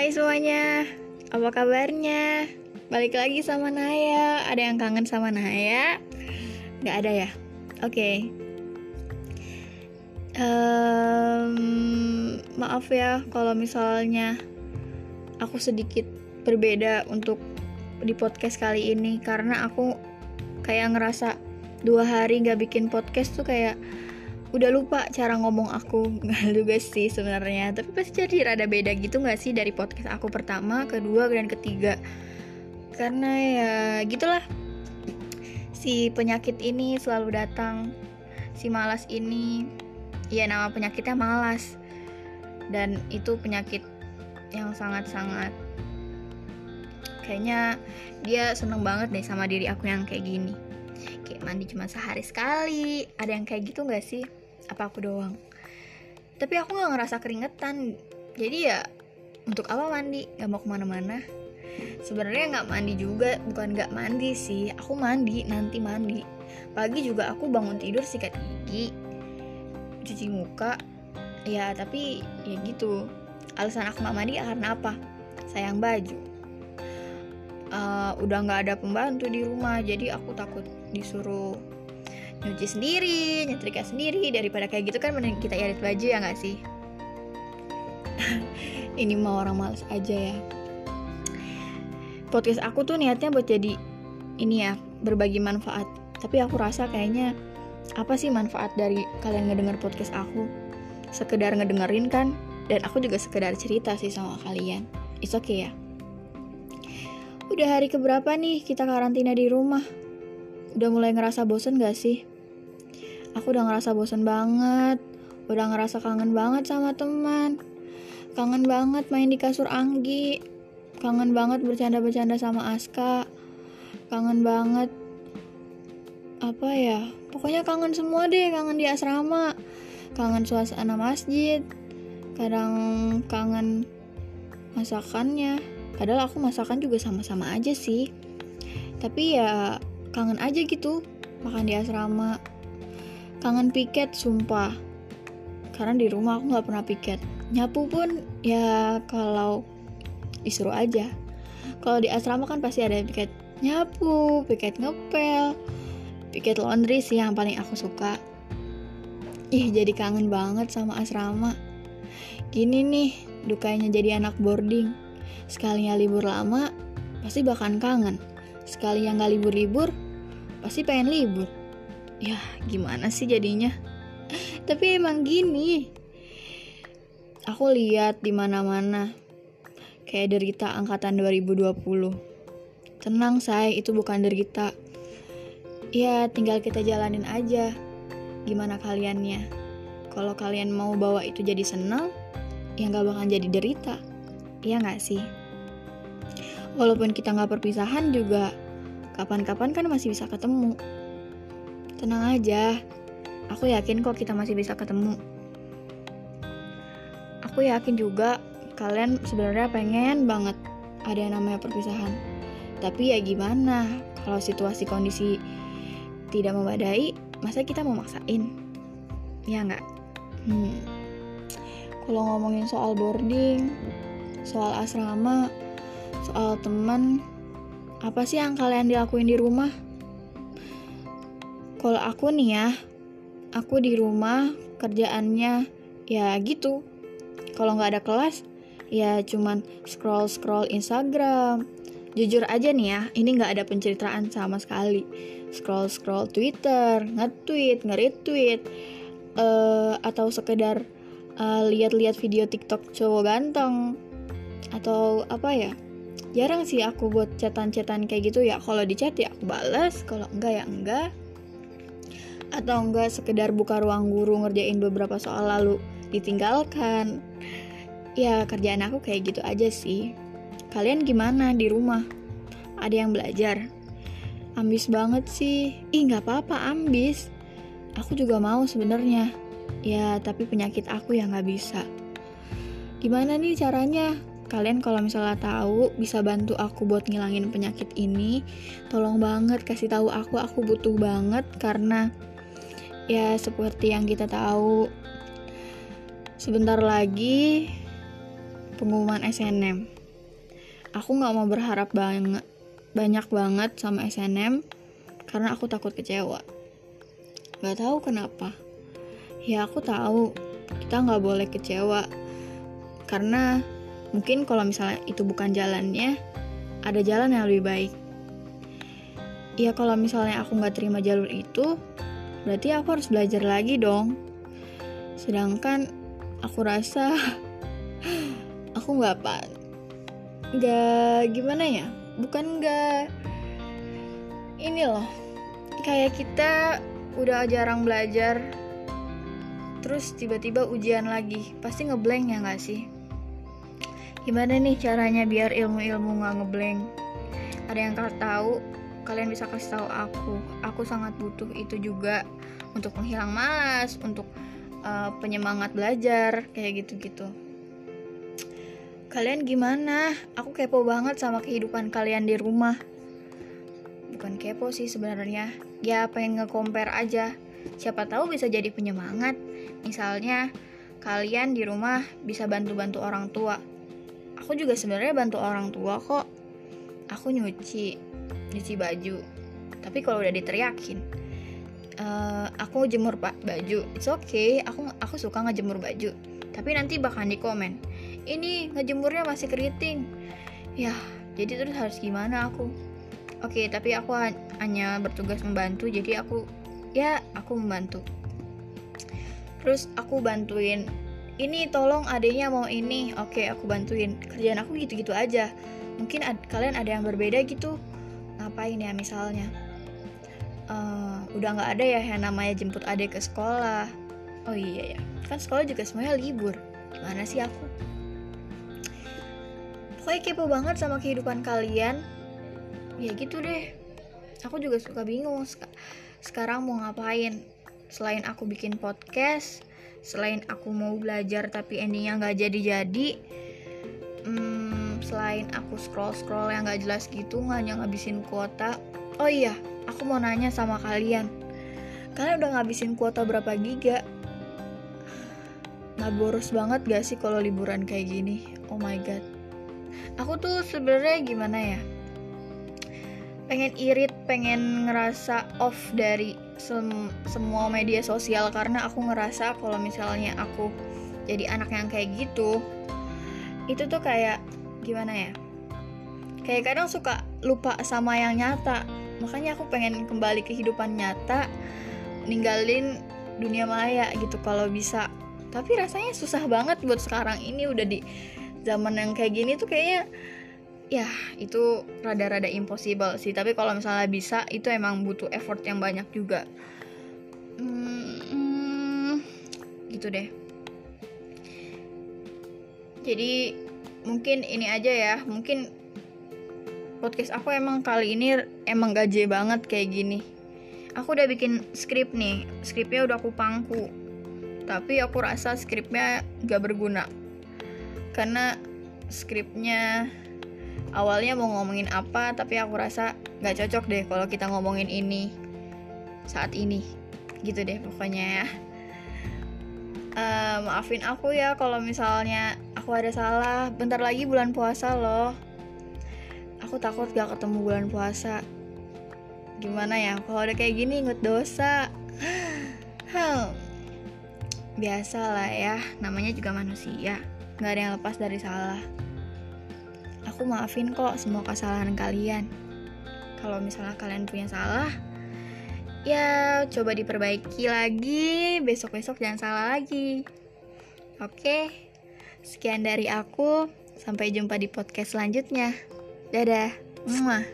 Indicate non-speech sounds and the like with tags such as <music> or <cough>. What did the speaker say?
Hai semuanya, apa kabarnya? Balik lagi sama Naya. Ada yang kangen sama Naya? Gak ada ya? Oke. Okay. Um, maaf ya kalau misalnya aku sedikit berbeda untuk di podcast kali ini karena aku kayak ngerasa dua hari gak bikin podcast tuh kayak udah lupa cara ngomong aku. <laughs> Nggak juga sih sebenarnya. Tapi pasti jadi rada beda gitu nggak sih dari podcast aku pertama kedua dan ketiga? Karena ya gitulah. Si penyakit ini selalu datang. Si malas ini ya nama penyakitnya malas. Dan itu penyakit yang sangat-sangat kayaknya dia seneng banget deh sama diri aku yang kayak gini. Kayak mandi cuma sehari sekali. Ada yang kayak gitu nggak sih apa aku doang. Tapi aku nggak ngerasa keringetan. Jadi ya untuk apa mandi? Nggak mau ke mana-mana. Sebenarnya nggak mandi juga bukan nggak mandi sih. Aku mandi nanti mandi. Pagi juga aku bangun tidur sikat gigi cuci muka. Ya tapi ya gitu. Alasan aku nggak mandi karena apa? Sayang baju. Uh, udah nggak ada pembantu di rumah jadi aku takut disuruh nyuci sendiri, nyetrika sendiri daripada kayak gitu kan mending kita irit baju ya nggak sih? <laughs> Ini mau orang males aja ya. Podcast aku tuh niatnya buat jadi ini ya berbagi manfaat. Tapi aku rasa kayaknya apa sih manfaat dari kalian ngedenger podcast aku? Sekedar ngedengerin kan? Dan aku juga sekedar cerita sih sama kalian. It's okay ya. Udah hari keberapa nih kita karantina di rumah? Udah mulai ngerasa bosen gak sih? Aku udah ngerasa bosen banget, udah ngerasa kangen banget sama teman. Kangen banget main di kasur Anggi. Kangen banget bercanda-bercanda sama Aska. Kangen banget apa ya? Pokoknya kangen semua deh, kangen di asrama. Kangen suasana masjid. Kadang kangen masakannya. Padahal aku masakan juga sama-sama aja sih. Tapi ya kangen aja gitu makan di asrama kangen piket sumpah. Karena di rumah aku nggak pernah piket. Nyapu pun ya kalau disuruh aja. Kalau di asrama kan pasti ada piket nyapu piket ngepel piket laundry sih yang paling aku suka. Ih jadi kangen banget sama asrama. Gini nih dukanya jadi anak boarding. Sekalinya libur lama pasti bahkan kangen. Sekali yang gak libur-libur pasti pengen libur ya gimana sih jadinya? Tapi emang gini. Aku lihat di mana-mana. Kayak derita angkatan 2020 tenang say itu bukan derita. Ya tinggal kita jalanin aja gimana kaliannya. Kalau kalian mau bawa itu jadi senang ya nggak bakal jadi derita. Iya nggak sih? Walaupun kita nggak perpisahan juga kapan-kapan kan masih bisa ketemu Tenang aja, aku yakin kok kita masih bisa ketemu. Aku yakin juga kalian sebenarnya pengen banget ada yang namanya perpisahan. Tapi ya gimana, kalau situasi kondisi tidak memadai, masa kita mau maksain? Ya nggak? Hmm. Kalau ngomongin soal boarding, soal asrama, soal teman, apa sih yang kalian dilakuin di rumah? Kalau aku nih ya, aku di rumah kerjaannya ya gitu. Kalau nggak ada kelas, ya cuman scroll scroll Instagram. Jujur aja nih ya, ini nggak ada penceritaan sama sekali. Scroll scroll Twitter, nge-tweet, nge-retweet, uh, atau sekedar uh, lihat-lihat video TikTok cowok ganteng atau apa ya jarang sih aku buat chatan-chatan kayak gitu ya kalau di chat ya aku balas kalau enggak ya enggak atau enggak sekedar buka ruang guru ngerjain beberapa soal lalu ditinggalkan. Ya kerjaan aku kayak gitu aja sih. Kalian gimana di rumah? Ada yang belajar? Ambis banget sih. Ih nggak apa-apa ambis. Aku juga mau sebenarnya. Ya tapi penyakit aku yang nggak bisa. Gimana nih caranya? Kalian kalau misalnya tahu bisa bantu aku buat ngilangin penyakit ini. Tolong banget kasih tahu aku aku butuh banget karena ya seperti yang kita tahu sebentar lagi pengumuman SNM. Aku nggak mau berharap banget banyak banget sama SNM karena aku takut kecewa. Gak tahu kenapa. Ya aku tahu kita nggak boleh kecewa karena mungkin kalau misalnya itu bukan jalannya, ada jalan yang lebih baik. Ya kalau misalnya aku nggak terima jalur itu, berarti aku harus belajar lagi dong. Sedangkan aku rasa <laughs> aku nggak apa, nggak gimana ya, bukan nggak ini loh, kayak kita udah jarang belajar, terus tiba-tiba ujian lagi, pasti ngeblank ya nggak sih? Gimana nih caranya biar ilmu-ilmu nggak ngeblank? Ada yang kalian tahu? Kalian bisa kasih tahu aku. Aku sangat butuh itu juga untuk menghilang malas, untuk uh, penyemangat belajar, kayak gitu-gitu. Kalian gimana? Aku kepo banget sama kehidupan kalian di rumah. Bukan kepo sih sebenarnya. Ya pengen nge-compare aja. Siapa tahu bisa jadi penyemangat. Misalnya kalian di rumah bisa bantu-bantu orang tua aku juga sebenarnya bantu orang tua kok aku nyuci nyuci baju. Tapi kalau udah diteriakin uh, aku jemur pak baju. It's okay aku aku suka ngejemur baju. Tapi nanti bakal di komen ini ngejemurnya masih keriting. Ya jadi terus harus gimana aku? Oke okay, tapi aku hanya bertugas membantu. Jadi aku ya aku membantu. Terus aku bantuin ini tolong adanya mau ini. Oke aku bantuin. Kerjaan aku gitu-gitu aja. Mungkin ad kalian ada yang berbeda gitu ngapain ya misalnya? Uh, udah nggak ada ya yang namanya jemput adik ke sekolah. Oh iya ya kan sekolah juga semuanya libur. Gimana sih aku? Pokoknya kepo banget sama kehidupan kalian. Ya gitu deh. Aku juga suka bingung sekarang mau ngapain? Selain aku bikin podcast selain aku mau belajar tapi endingnya nggak jadi-jadi selain aku scroll scroll yang nggak jelas gitu hanya ngabisin kuota. Oh iya aku mau nanya sama kalian. Kalian udah ngabisin kuota berapa giga? Nggak boros banget gak sih kalau liburan kayak gini? Oh my god. Aku tuh sebenarnya gimana ya? Pengen irit pengen ngerasa off dari sem semua media sosial karena aku ngerasa kalau misalnya aku jadi anak yang kayak gitu itu tuh kayak gimana ya? Kayak kadang suka lupa sama yang nyata. Makanya aku pengen kembali ke kehidupan nyata ninggalin dunia maya gitu kalau bisa. Tapi rasanya susah banget buat sekarang ini udah di zaman yang kayak gini tuh kayaknya ya itu rada-rada impossible sih. Tapi kalau misalnya bisa itu emang butuh effort yang banyak juga. Hmm, gitu deh. Jadi mungkin ini aja ya mungkin podcast aku emang kali ini emang gaje banget kayak gini. Aku udah bikin skrip nih skripnya udah aku pangku. Tapi aku rasa skripnya gak berguna. Karena skripnya awalnya mau ngomongin apa tapi aku rasa nggak cocok deh kalau kita ngomongin ini saat ini. Gitu deh pokoknya ya. Uh, maafin aku ya kalau misalnya aku ada salah bentar lagi bulan puasa loh. Aku takut gak ketemu bulan puasa. Gimana ya kalau udah kayak gini inget dosa. Hmm. biasa lah ya namanya juga manusia. Nggak ada yang lepas dari salah. Aku maafin kok semua kesalahan kalian. Kalau misalnya kalian punya salah, ya coba diperbaiki lagi, besok-besok jangan salah lagi. Oke, sekian dari aku. Sampai jumpa di podcast selanjutnya. Dadah. Mwah.